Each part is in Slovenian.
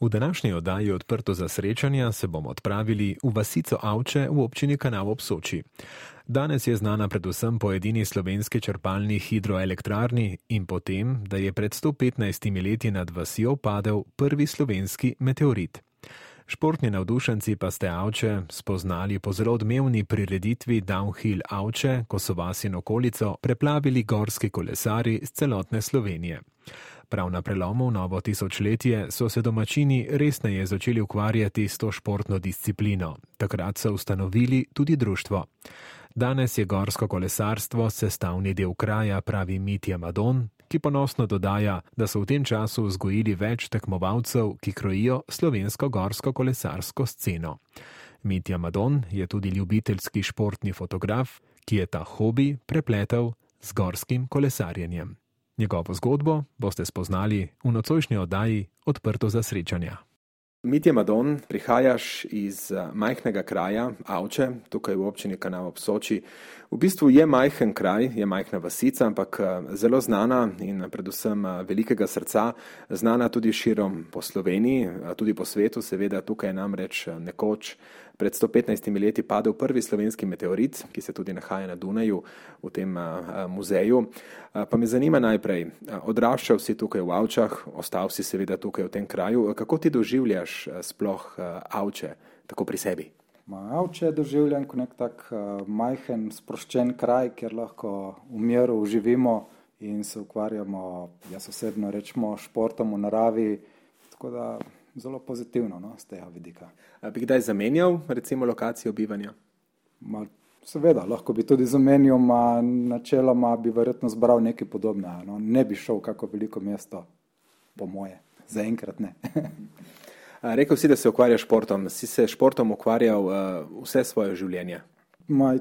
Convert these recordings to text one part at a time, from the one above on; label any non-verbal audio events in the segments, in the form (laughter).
V današnji oddaji odprto za srečanja se bomo odpravili v vasico Avče v občini Kanal ob Soči. Danes je znana predvsem po edini slovenski črpalni hidroelektrarni in potem, da je pred 115 leti nad vasjo padel prvi slovenski meteorit. Športni navdušenci pa ste Avče spoznali po zelo odmevni prireditvi Downhill Avče, ko so vas in okolico preplavili gorski kolesari z celotne Slovenije. Prav na prelomu novo tisočletje so se domačini resneje začeli ukvarjati s to športno disciplino. Takrat so ustanovili tudi društvo. Danes je gorsko kolesarstvo sestavni del kraja, pravi Mitja Madon, ki ponosno dodaja, da so v tem času vzgojili več tekmovalcev, ki krojijo slovensko gorsko kolesarsko sceno. Mitja Madon je tudi ljubiteljski športni fotograf, ki je ta hobi prepletel z gorskim kolesarjenjem. Njegovo zgodbo boste spoznali v nocojšnji oddaji Odprto za srečanja. Mitja Madon, prihajaš iz eh, majhnega kraja, Avče, tukaj v občini Kanal ob Soči. V bistvu je majhen kraj, je majhna vasica, ampak eh, zelo znana in predvsem eh, velikega srca, znana tudi širom po Sloveniji, tudi po svetu, seveda tukaj namreč nekoč pred 115 leti padel prvi slovenski meteorit, ki se tudi nahaja na Dunaju v tem muzeju. Pa me zanima najprej, odraščal si tukaj v Avčah, ostal si seveda tukaj v tem kraju, kako ti doživljaš sploh Avče, tako pri sebi? Avče doživljam kot nek tak majhen, sproščen kraj, kjer lahko v miru živimo in se ukvarjamo, jaz osebno rečemo, športom v naravi. Tako da zelo pozitivno no, z tega vidika. A bi kdaj zamenjal, recimo, lokacijo bivanja? Ma, seveda, lahko bi tudi zamenjal, a načeloma bi verjetno zbral nekaj podobnega. No. Ne bi šel v kako veliko mesto, po moje, zaenkrat ne. (laughs) Rekl si, da se ukvarjaš športom. Si se športom ukvarjal uh, vse svoje življenje? Ma,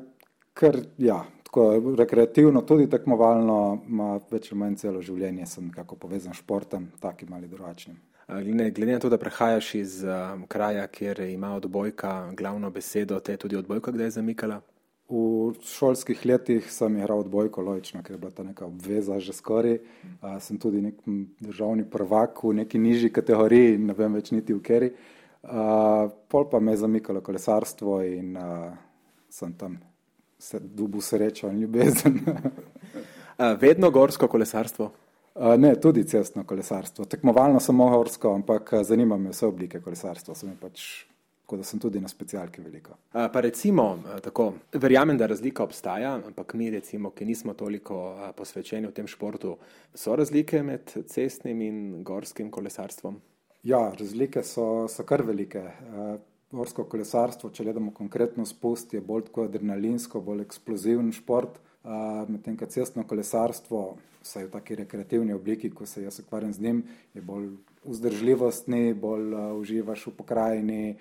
kar, ja, tako rekreativno, tudi tekmovalno, ma, več ali manj celo življenje sem nekako povezan s športom, takim ali drugačnim. Glede, glede na to, da prehajaš iz um, kraja, kjer ima odbojka glavno besedo, te je tudi odbojka kdaj zamikala? V šolskih letih sem igral odbojko, logično, ker je bila ta neka obveza že skoraj. Uh, sem tudi nek državni prvak v neki nižji kategoriji, ne vem več niti v keri. Uh, pol pa me je zamikalo kolesarstvo in uh, sem tam se dubu srečo in ljubezen. (laughs) vedno gorsko kolesarstvo? Ne, tudi cestno kolesarstvo. Tekmovalno sem mohorsko, ampak zanima me vse oblike kolesarstva. Sem pač, tako da sem tudi na specialki veliko. Pa recimo, tako, verjamem, da razlika obstaja, ampak mi, recimo, ki nismo toliko posvečeni v tem športu, so razlike med cestnim in gorskim kolesarstvom? Ja, razlike so, so kar velike. Gorsko kolesarstvo, če gledamo konkretno spust, je bolj tako adrenalinsko, bolj eksploziven šport medtem ko cestno kolesarstvo, vsaj v taki rekreativni obliki, ko se jaz ukvarjam z njim, je bolj vzdržljivostni, bolj uh, uživaš v pokrajini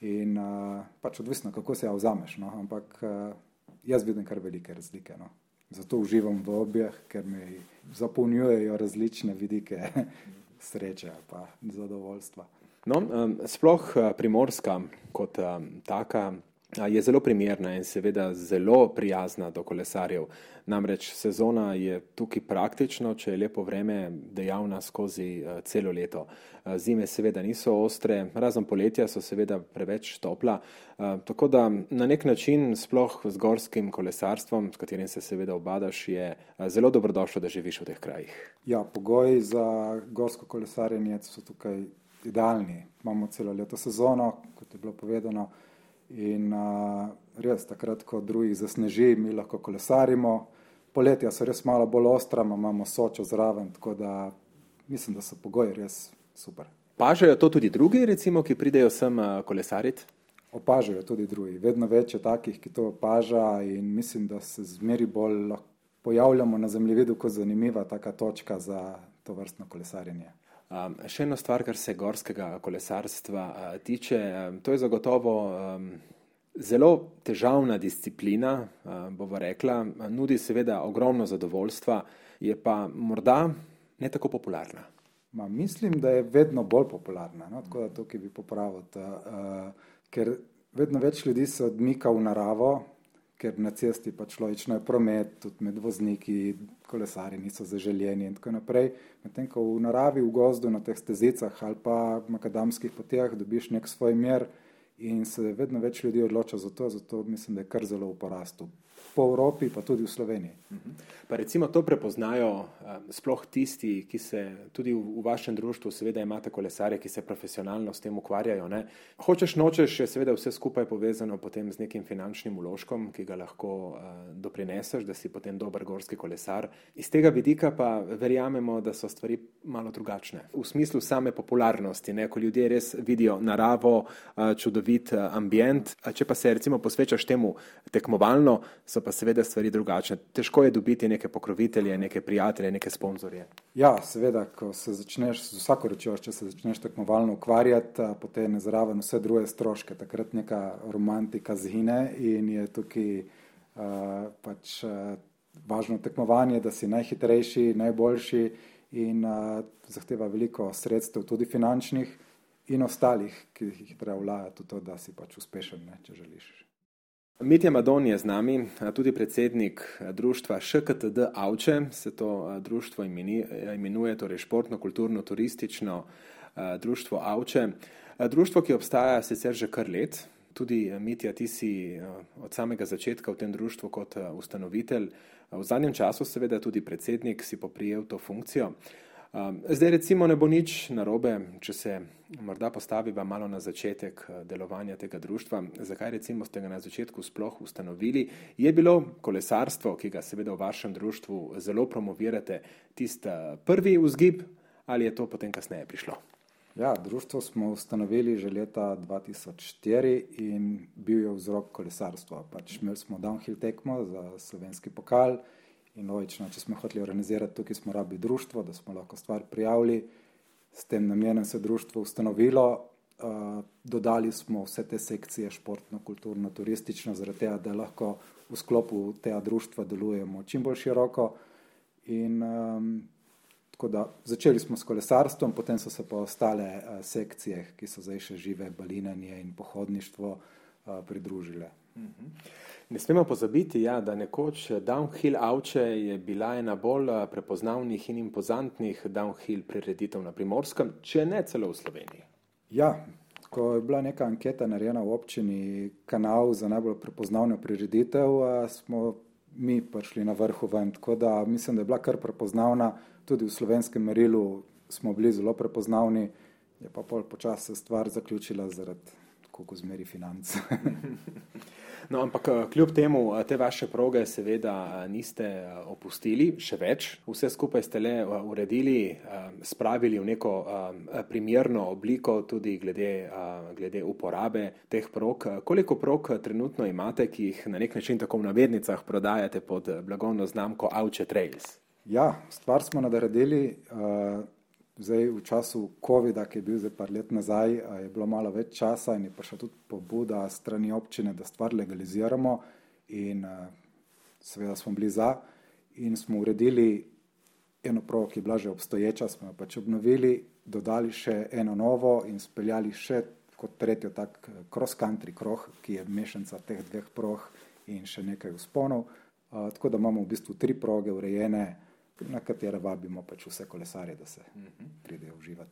in uh, pač odvisno, kako se ja vzameš. No? Ampak uh, jaz vidim kar velike razlike. No? Zato uživam v objeh, ker mi zapolnjujejo različne vidike (laughs) sreče in zadovoljstva. No, sploh primorska kot taka je zelo primerna in seveda zelo prijazna do kolesarjev. Namreč sezona je tukaj praktično, če je lepo vreme, dejavna skozi celo leto. Zime seveda niso ostre, razen poletja so seveda preveč topla. Tako da na nek način sploh z gorskim kolesarstvom, s katerim se seveda obadaš, je zelo dobrodošlo, da živiš v teh krajih. Ja, pogoji za gorsko kolesarjenje so tukaj idealni. Imamo celo leto sezono, kot je bilo povedano. In uh, res, takrat, ko drugih zasneži, mi lahko kolesarimo. Poletja so res malo bolj ostra, imamo sočo zraven, tako da mislim, da so pogoji res super. Opažajo to tudi drugi, recimo, ki pridejo sem kolesariti? Opažajo tudi drugi. Vedno več je takih, ki to opaža in mislim, da se zmeri bolj pojavljamo na zemljevidu kot zanimiva taka točka za to vrstno kolesarjenje. Um, še ena stvar, kar se gorskega kolesarstva uh, tiče, um, to je zagotovo um, zelo težavna disciplina, uh, bomo rekla, nudi seveda ogromno zadovoljstva, je pa morda ne tako popularna. Ma, mislim, da je vedno bolj popularna, no? tako da tukaj bi popravil, uh, ker vedno več ljudi se odmika v naravo, ker na cesti pač logično je promet, tudi med vozniki, kolesari niso zaželjeni in tako naprej. Medtem ko v naravi, v gozdu, na teh stezicah ali pa makadamskih poteh dobiš nek svoj mer in se vedno več ljudi odloča za to, zato mislim, da je kar zelo v porastu po Evropi, pa tudi v Sloveniji. Pa recimo to prepoznajo sploh tisti, ki se tudi v vašem društvu, seveda imate kolesarje, ki se profesionalno s tem ukvarjajo. Ne? Hočeš, nočeš, je seveda vse skupaj povezano potem z nekim finančnim uložkom, ki ga lahko doprineseš, da si potem dober gorski kolesar. Iz tega vidika pa verjamemo, da so stvari malo drugačne. V smislu same popularnosti, ne? ko ljudje res vidijo naravo, čudovit ambient, če pa se recimo posvečaš temu tekmovalno, so pa seveda stvari drugačne. Težko je dobiti neke pokrovitelje, neke prijatelje, neke sponzorje. Ja, seveda, ko se začneš z vsako rečjo, če se začneš tekmovalno ukvarjati, potem je zraven vse druge stroške, takrat neka romantika zhine in je tukaj uh, pač uh, važno tekmovanje, da si najhitrejši, najboljši in uh, zahteva veliko sredstev, tudi finančnih in ostalih, ki jih treba vlajati v to, da si pač uspešen, ne, če želiš. Mitja Madon je z nami, tudi predsednik društva ŠKTD Avče, se to društvo imenuje, torej športno, kulturno, turistično društvo Avče. Društvo, ki obstaja sicer že kar let, tudi Mitja, ti si od samega začetka v tem društvu kot ustanovitelj, v zadnjem času seveda tudi predsednik si poprijel to funkcijo. Um, zdaj, recimo, ne bo nič narobe, če se morda postaviva malo na začetek uh, delovanja tega društva. Zakaj, recimo, ste ga na začetku sploh ustanovili? Je bilo kolesarstvo, ki ga seveda v vašem društvu zelo promovirate, tisti prvi vzgib ali je to potem kasneje prišlo? Ja, društvo smo ustanovili že leta 2004 in bil je vzrok kolesarstva. Pač imeli smo downhill tekmo za slovenski pokal. In logično, če smo hoteli organizirati tukaj, smo rabili društvo, da smo lahko stvar prijavili, s tem namenom se društvo ustanovilo. Uh, dodali smo vse te sekcije, športno, kulturno, turistično, zaradi tega, da lahko v sklopu tega društva delujemo čim bolj široko. In, um, da, začeli smo s kolesarstvom, potem so se pa ostale uh, sekcije, ki so zdaj še žive, balinanje in pohodništvo, uh, pridružile. Ne smemo pozabiti, ja, da nekoč Downhill Avče je bila ena bolj eh, prepoznavnih in impozantnih downhill prireditev na Primorskem, če ne celo v Sloveniji. Ja, ko je bila neka anketa narejena v občini Kanal za najbolj prepoznavno prireditev, eh, smo mi prišli na vrhu ven, tako da mislim, da je bila kar prepoznavna, tudi v slovenskem merilu smo bili zelo prepoznavni, je pa pol počasi stvar zaključila zaradi koliko zmeri financ. (laughs) No, ampak eh, kljub temu eh, te vaše proge seveda eh, niste opustili, še več. Vse skupaj ste le uredili, spravili v neko primerno obliko tudi glede, glede uporabe teh prog. Koliko prog trenutno imate, ki jih na nek način tako v navednicah prodajate pod blagovno znamko Auče Trails? Ja, stvar smo nadredili. Uh... Zdaj, v času COVID-a, ki je bil zdaj par let nazaj, je bilo malo več časa in je prišla tudi pobuda strani občine, da stvar legaliziramo in seveda smo bili za in smo uredili eno provo, ki je bila že obstoječa, smo jo pač obnovili, dodali še eno novo in speljali še kot tretjo tak cross-country kroh, ki je mešanica teh dveh proh in še nekaj usponov. Tako da imamo v bistvu tri proge urejene, na katere vabimo pač vse kolesarje, da se pridejo uživati.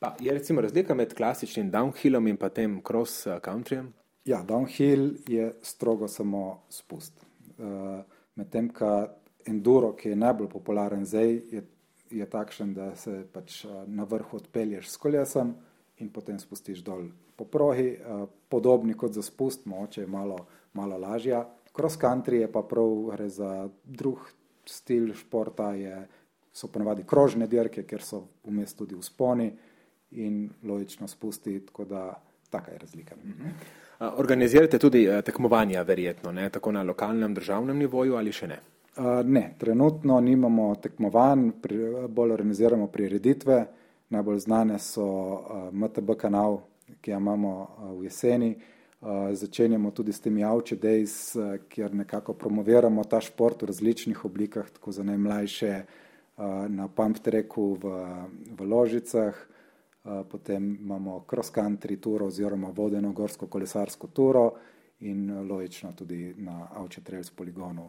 Pa je recimo razlika med klasičnim downhillom in pa tem cross countryjem? Ja, downhill je strogo samo spust. Uh, Medtem, ko enduro, ki je najbolj popularen zdaj, je, je takšen, da se pač uh, na vrhu odpelješ s kolesom in potem spustiš dol po prohi, uh, podobni kot za spust, moče je malo, malo lažja. Cross country je pa prav gre za drug stil športa je, so ponavadi krožne dirke, ker so vmes tudi vzponi in logično spusti, tako da taka je razlika. Mhm. Organizirate tudi eh, tekmovanja, verjetno, ne? tako na lokalnem, državnem nivoju ali še ne? Ne, trenutno nimamo tekmovanj, bolj organiziramo prireditve. Najbolj znane so MTB kanal, ki ga imamo v jeseni. Uh, začenjamo tudi s temi Auči Days, uh, kjer nekako promoviramo ta šport v različnih oblikah, tako za najmlajše uh, na pump treku v, v Ložicah, uh, potem imamo cross country turo oziroma vodeno gorsko kolesarsko turo in logično tudi na Avče Trails poligonu.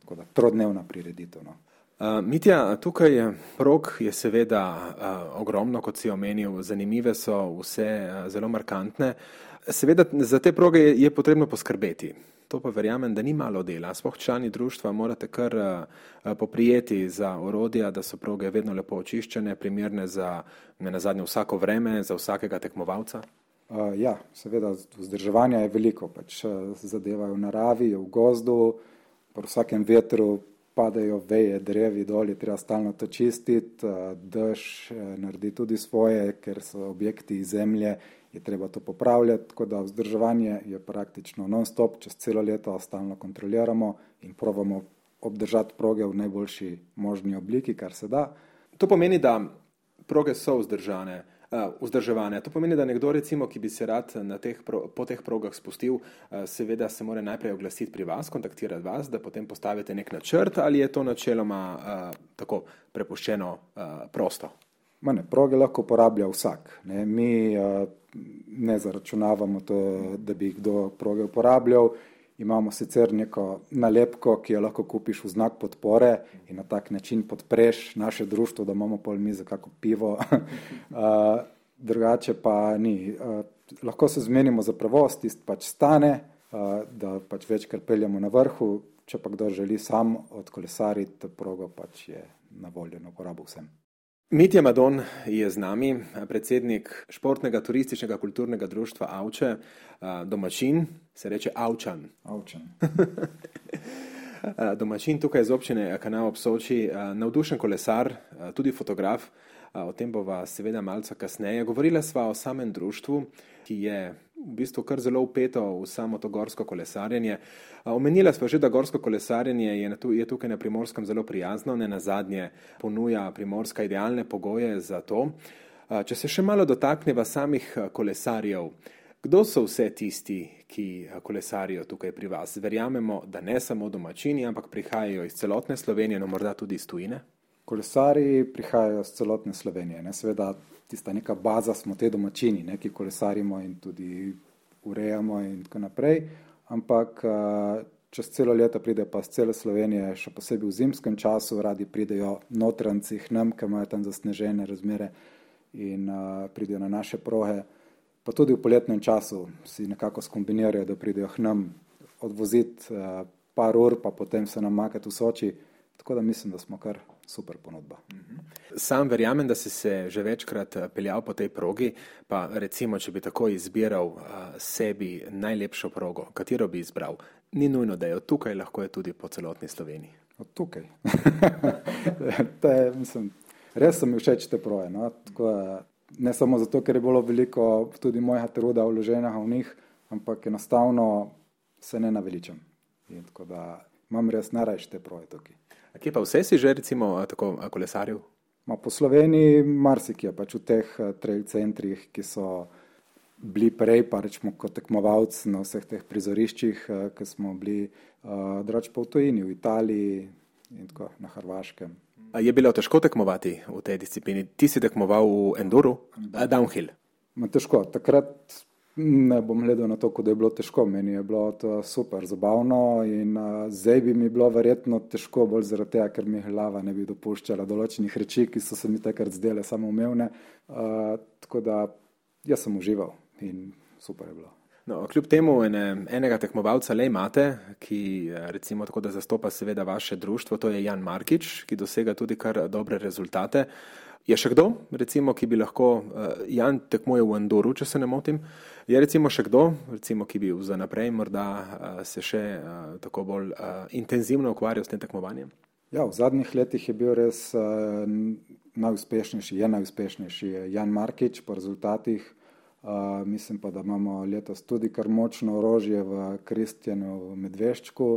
Tako da trodnevna prireditev. No. Uh, Mitja, tukaj je prog je seveda uh, ogromno, kot si omenil, zanimive so vse uh, zelo markantne. Seveda za te proge je, je potrebno poskrbeti. To pa verjamem, da ni malo dela. Sploh člani društva morate kar uh, poprijeti za orodja, da so proge vedno lepo očiščene, primerne za ne na zadnje vsako vreme, za vsakega tekmovalca. Uh, ja, seveda vzdrževanja je veliko, pač zadevajo v naravi, v gozdu, pri vsakem vetru padajo veje, drevi dol, je treba stalno to čistiti, dež naredi tudi svoje, ker so objekti iz zemlje, je treba to popravljati, tako da vzdrževanje je praktično non-stop, čez celo leto stalno kontroliramo in provamo obdržati proge v najboljši možni obliki, kar se da. To pomeni, da proge so vzdržane. Uh, vzdrževanje. To pomeni, da nekdo, recimo, ki bi se rad teh pro, po teh progah spustil, uh, seveda se mora najprej oglasiti pri vas, kontaktirati vas, da potem postavite nek načrt ali je to načeloma uh, tako prepuščeno uh, prosto? Mane, proge lahko uporablja vsak. Ne? Mi uh, ne zaračunavamo to, da bi kdo proge uporabljal. Imamo sicer neko nalepko, ki jo lahko kupiš v znak podpore in na tak način podpreš naše društvo, da imamo pol mize, kako pivo. uh, (laughs) drugače pa ni. Uh, lahko se zmenimo za prevoz, tist pač stane, da pač večkrat peljamo na vrhu, če pa kdo želi sam odkolesariti, progo pač je na voljo na uporabo vsem. Mitja Madon je z nami, predsednik športnega turističnega kulturnega društva Avče, domačin, se reče Avčan. Avčan. (laughs) domačin tukaj iz občine Kanal ob Soči, navdušen kolesar, tudi fotograf, o tem bova seveda malce kasneje. Govorila sva o samem društvu, ki je v bistvu kar zelo upeto v samo to gorsko kolesarjenje. Omenila smo že, da gorsko kolesarjenje je, tu, je tukaj na primorskem zelo prijazno, ne na zadnje ponuja primorska idealne pogoje za to. Če se še malo dotakneva samih kolesarjev, kdo so vse tisti, ki kolesarijo tukaj pri vas? Verjamemo, da ne samo domačini, ampak prihajajo iz celotne Slovenije, no morda tudi iz tujine. Kolesari prihajajo iz celotne Slovenije. Ne? Seveda tista neka baza smo te domačini, ne, ki kolesarimo in tudi urejamo in tako naprej, ampak čez celo leto pride pa z cele Slovenije, še posebej v zimskem času, radi pridejo notranci, nam, ki imajo tam zasnežene razmere in uh, pridejo na naše prohe, pa tudi v poletnem času si nekako skombinirajo, da pridejo k nam odvoziti uh, par ur, pa potem se nam makati v Soči, tako da mislim, da smo kar super ponudba. Sam verjamem, da si se že večkrat eh, peljal po tej progi, pa recimo, če bi tako izbiral uh, sebi najlepšo progo, katero bi izbral? Ni nujno, da je tukaj, lahko je tudi po celotni Sloveniji. Od tukaj. (laughs) je, mislim, res so mi všeč te proje. No? Tako, ne samo zato, ker je bilo veliko tudi mojega truda vloženega v njih, ampak enostavno se ne naveličam. In tako da imam res najrajše proje tukaj. Kje pa vse si že, recimo, tako kolesaril? Ma po Sloveniji marsikje, pač v teh trail centrih, ki so bili prej, pa rečemo kot tekmovalci na vseh teh prizoriščih, ki smo bili, uh, drugače pa v tujini, v Italiji in tako na Hrvaškem. Je bilo težko tekmovati v tej disciplini? Ti si tekmoval v Enduru, downhill? Ma težko. Takrat Ne bom gledal na to, da je bilo težko. Meni je bilo to super, zabavno in uh, zdaj bi mi bilo verjetno težko, bolj zaradi tega, ker mi glava ne bi dopuščala določenih reči, ki so se mi takrat zdele samo umevne. Uh, tako da jaz sem užival in super je bilo. No, kljub temu ene, enega tekmovalca le imate, ki recimo tako, da zastopa seveda vaše društvo, to je Jan Markič, ki dosega tudi kar dobre rezultate. Je še kdo, recimo, ki bi lahko, uh, Jan tekmuje v Andoru, če se ne motim, je recimo še kdo, recimo, ki bi za naprej morda uh, se še uh, tako bolj intenzivno ukvarjal s tem tekmovanjem? Ja, v zadnjih letih je bil res uh, najuspešnejši, je najuspešnejši Jan Markič po rezultatih. Uh, mislim pa, da imamo letos tudi kar močno orožje v Kristjanu Medveščku,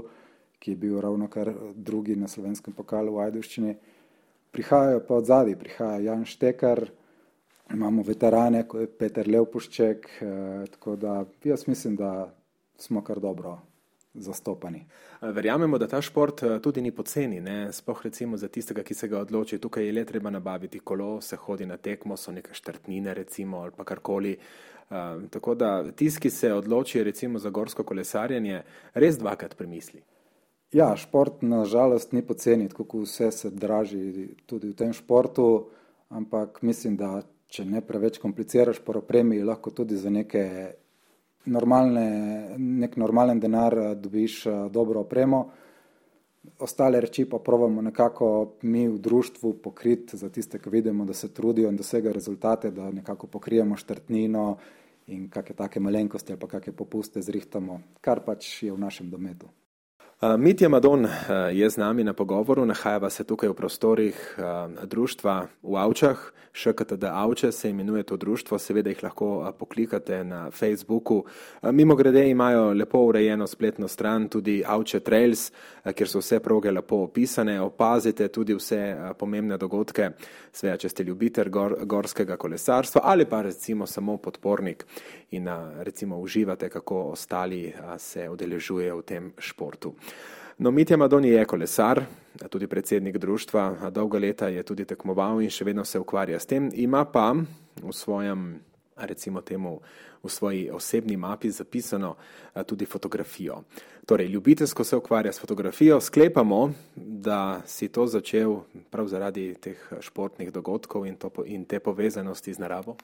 ki je bil ravno kar drugi na slovenskem pokalu v Ajduščini. Uh, prihajajo pa od zadaj, prihaja Jan Štekar, imamo veterane, kot je Peter Levpušček, eh, tako da jaz mislim, da smo kar dobro zastopani. Verjamemo, da ta šport tudi ni poceni, sploh recimo za tistega, ki se ga odloči. Tukaj je le treba nabaviti kolo, se hodi na tekmo, so neke štrtnine recimo ali pa karkoli. Uh, tako da tisti, ki se odloči recimo za gorsko kolesarjenje, res dvakrat premisli. Ja, šport nažalost ni poceni, tako vse se draži tudi v tem športu, ampak mislim, da če ne preveč kompliciraš po opremi, lahko tudi za neke normalne, nek normalen denar dobiš dobro opremo. Ostale reči pa provamo nekako mi v društvu pokriti za tiste, ki vidimo, da se trudijo in dosegajo rezultate, da nekako pokrijemo štrtnino in kakšne take malenkosti ali pa kakšne popuste zrihtamo, kar pač je v našem dometu. Mitja Madon je z nami na pogovoru, nahajava se tukaj v prostorih društva v Avčah, ŠKTD Avče se imenuje to društvo, seveda jih lahko poklikate na Facebooku. Mimo grede imajo lepo urejeno spletno stran, tudi Avče Trails, kjer so vse proge lepo opisane, opazite tudi vse pomembne dogodke, sveja, če ste ljubitelj gor, gorskega kolesarstva ali pa recimo samo podpornik in recimo uživate, kako ostali se udeležujejo v tem športu. No, Mitja Madoni je kolesar, tudi predsednik društva, dolga leta je tudi tekmoval in še vedno se ukvarja s tem. Ima pa v svojem, recimo temu, v svoji osebni mapi zapisano tudi fotografijo. Torej, ljubiteljsko se ukvarja s fotografijo, sklepamo, da si to začel prav zaradi teh športnih dogodkov in, to, in te povezanosti z naravo.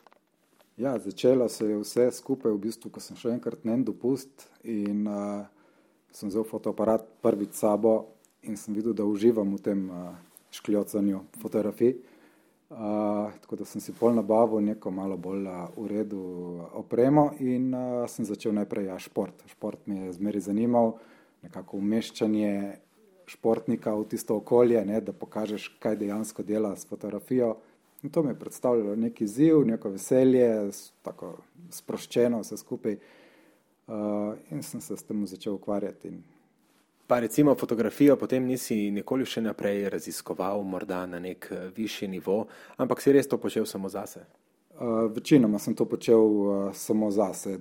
Ja, začelo se je vse skupaj v bistvu, ko sem še enkrat njen dopust in uh, sem vzel fotoaparat prvič sabo in sem videl, da uživam v tem uh, škljocanju fotografij. Uh, tako da sem si pol nabavil neko malo bolj uh, v redu opremo in uh, sem začel najprej ja, šport. Šport me je zmeri zanimal, nekako umeščanje športnika v tisto okolje, ne, da pokažeš, kaj dejansko dela s fotografijo. In to mi je predstavljalo neki ziv, neko veselje, tako sproščeno vse skupaj. Uh, uh, in sem se s tem začel ukvarjati. Pa recimo fotografijo potem nisi nikoli še naprej raziskoval, morda na nek eh, višji nivo, ampak si res to počel samo zase? Uh, večinoma sem to počel uh, samo zase.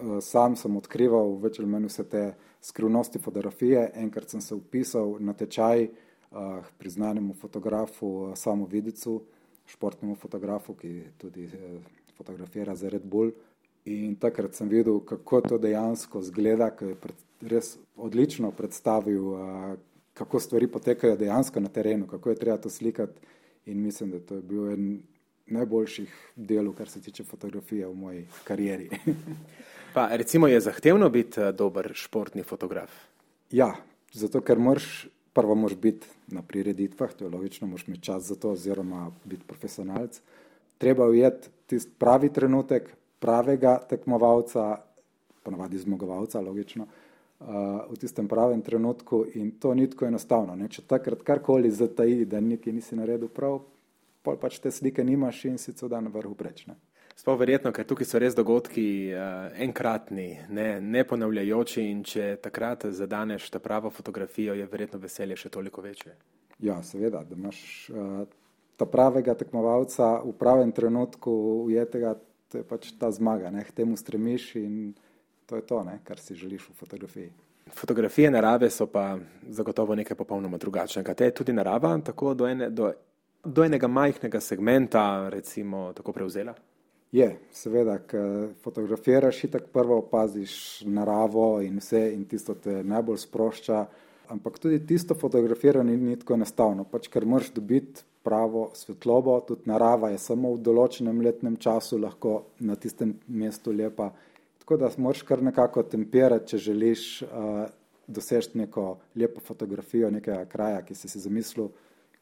Uh, sam sem odkrival več ali manj vse te skrivnosti fotografije. Enkrat sem se upisal na tečaj uh, priznanemu fotografu Samu Vidicu, športnemu fotografu, ki tudi uh, fotografira za Red Bull, In takrat sem videl, kako to dejansko zgleda, ker je pred, res odlično predstavil, a, kako stvari potekajo dejansko na terenu, kako je treba to slikati. In mislim, da to je bil en najboljših delov, kar se tiče fotografije v moji karieri. (laughs) pa recimo je zahtevno biti dober športni fotograf? Ja, zato ker moraš, prvo moraš biti na prireditvah, to je logično, moraš imeti čas za to, oziroma biti profesionalc. Treba ujeti tisti pravi trenutek, pravega tekmovalca, ponavadi zmagovalca, logično, uh, v tistem pravem trenutku in to ni tako enostavno. Ne? Če takrat karkoli zataji, da nekaj nisi naredil prav, pol pač te slike nimaš in si cel dan na vrhu prečne. Sploh verjetno, ker tukaj so res dogodki uh, enkratni, ne, ne ponavljajoči in če takrat zadaneš ta pravo fotografijo, je verjetno veselje še toliko večje. Ja, seveda, da imaš uh, ta pravega tekmovalca v pravem trenutku ujetega, to je pač ta zmaga, ne, k temu stremiš in to je to, ne, kar si želiš v fotografiji. Fotografije narave so pa zagotovo nekaj popolnoma drugačnega. Te je tudi narava tako do, ene, do, do enega majhnega segmenta recimo tako prevzela? Je, seveda, ker fotografiraš in tako prvo opaziš naravo in vse in tisto te najbolj sprošča, ampak tudi tisto fotografiranje ni tako enostavno, pač ker moraš dobiti pravo svetlobo, tudi narava je samo v določenem letnem času lahko na tistem mestu lepa. Tako da moraš kar nekako temperati, če želiš uh, doseči neko lepo fotografijo nekega kraja, ki si si zamislil.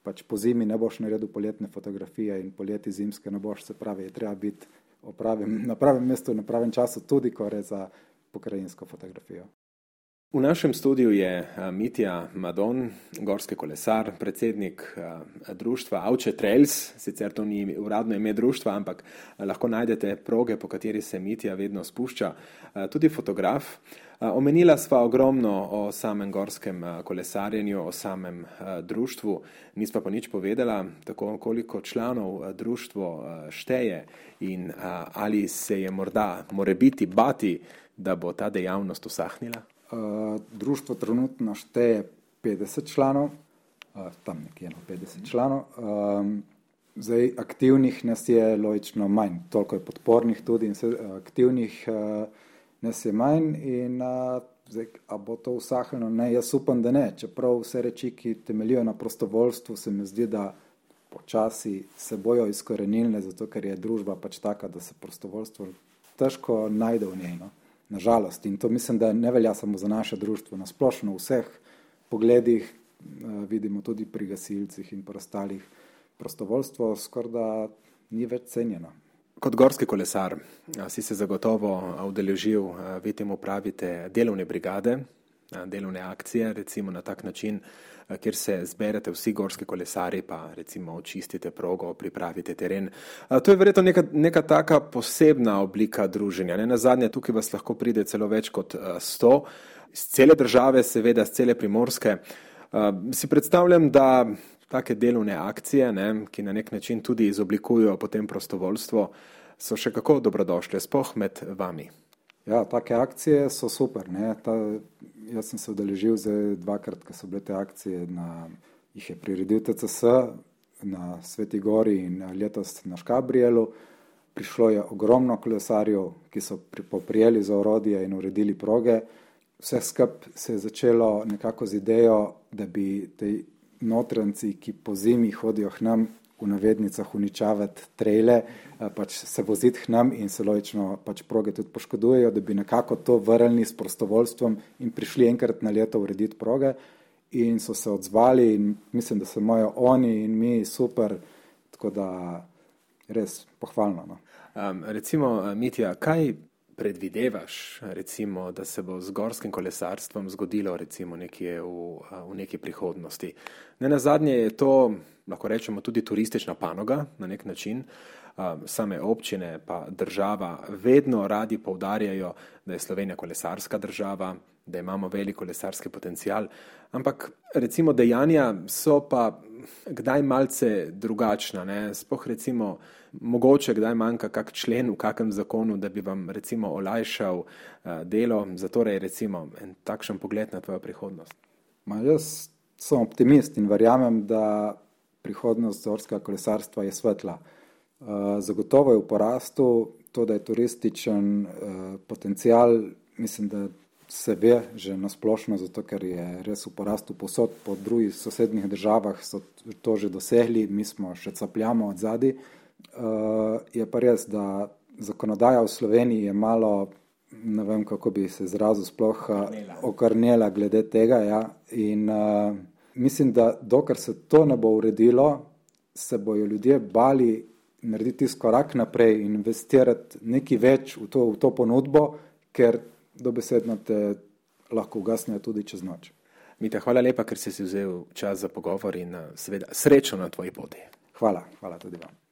Pač po zimi ne boš naredil poletne fotografije in poleti zimske ne boš, se pravi, treba biti pravem, na pravem mestu, na pravem času, tudi ko gre za pokrajinsko fotografijo. V našem studiu je Mitja Madon, gorski kolesar, predsednik društva Avče Trails, sicer to ni uradno ime društva, ampak lahko najdete proge, po kateri se Mitja vedno spušča, tudi fotograf. Omenila sva ogromno o samem gorskem kolesarjenju, o samem društvu, nisva pa nič povedala, tako koliko članov društvo šteje in ali se je morda, more biti, bati, da bo ta dejavnost usahnila. Društvo trenutno šteje 50 članov, tam nekje na 50 članov. Zdaj, aktivnih nas je logično manj, toliko je podpornih tudi in se, aktivnih nas je manj in zdaj, a bo to usahnilo, ne, jaz upam, da ne, čeprav vse reči, ki temeljijo na prostovoljstvu, se mi zdi, da počasi se bojo izkorenilne, zato ker je družba pač taka, da se prostovoljstvo težko najde v njej, no. Nažalost. In to mislim, da ne velja samo za naše društvo, na splošno v vseh pogledih vidimo tudi pri gasilcih in prostalih prostovoljstvo skoraj da ni več cenjeno. Kot gorski kolesar si se zagotovo udeležil, vi temu pravite delovne brigade, delovne akcije, recimo na tak način, kjer se zberete vsi gorski kolesari, pa recimo očistite progo, pripravite teren. To je verjetno neka, neka taka posebna oblika druženja. Ne na zadnje, tukaj vas lahko pride celo več kot sto, iz cele države, seveda, z cele primorske. Si predstavljam, da take delovne akcije, ne, ki na nek način tudi izoblikujejo potem prostovoljstvo, so še kako dobrodošle, spoh med vami. Ja, take akcije so super. Ne. Ta, jaz sem se udeležil zdaj dvakrat, ko so bile te akcije, na, jih je priredil TCS na Sveti Gori in letos na Škabrielu. Prišlo je ogromno kolesarjev, ki so poprijeli za orodje in uredili proge. Vse skup se je začelo nekako z idejo, da bi te notranci, ki po zimi hodijo k nam v navednicah uničavati trejle, pač se voziti k nam in se logično pač proge tudi poškodujejo, da bi nekako to vrnili s prostovoljstvom in prišli enkrat na leto urediti proge in so se odzvali in mislim, da se imajo oni in mi super, tako da res pohvalno. No. Um, recimo, Mitja, kaj predvidevaš, recimo, da se bo z gorskim kolesarstvom zgodilo recimo nekje v, v neki prihodnosti? Ne na zadnje je to, lahko rečemo, tudi turistična panoga na nek način. Same občine pa država vedno radi povdarjajo, da je Slovenija kolesarska država, da imamo velik kolesarski potencial, ampak recimo dejanja so pa kdaj malce drugačna. Ne? Spoh recimo, mogoče kdaj manjka kak člen v kakem zakonu, da bi vam recimo olajšal uh, delo, zato je recimo en takšen pogled na tvojo prihodnost. Ma jaz sem optimist in verjamem, da prihodnost zorskega kolesarstva je svetla. Uh, zagotovo je v porastu to, da je turističen uh, potencial, mislim, da se ve že nasplošno, zato ker je res v porastu posod po drugih sosednjih državah so to že dosegli, mi smo še capljamo od zadi. Uh, je pa res, da zakonodaja v Sloveniji je malo, ne vem kako bi se izrazil, sploh okrnjela glede tega. Ja. In uh, mislim, da dokler se to ne bo uredilo, se bojo ljudje bali narediti korak naprej in investirati nekaj več v to, v to ponudbo, ker dobesedno te lahko ugasnejo tudi čez noč. Mita, hvala lepa, ker si si vzel čas za pogovor in seveda srečo na tvoji poti. Hvala, hvala tudi vam.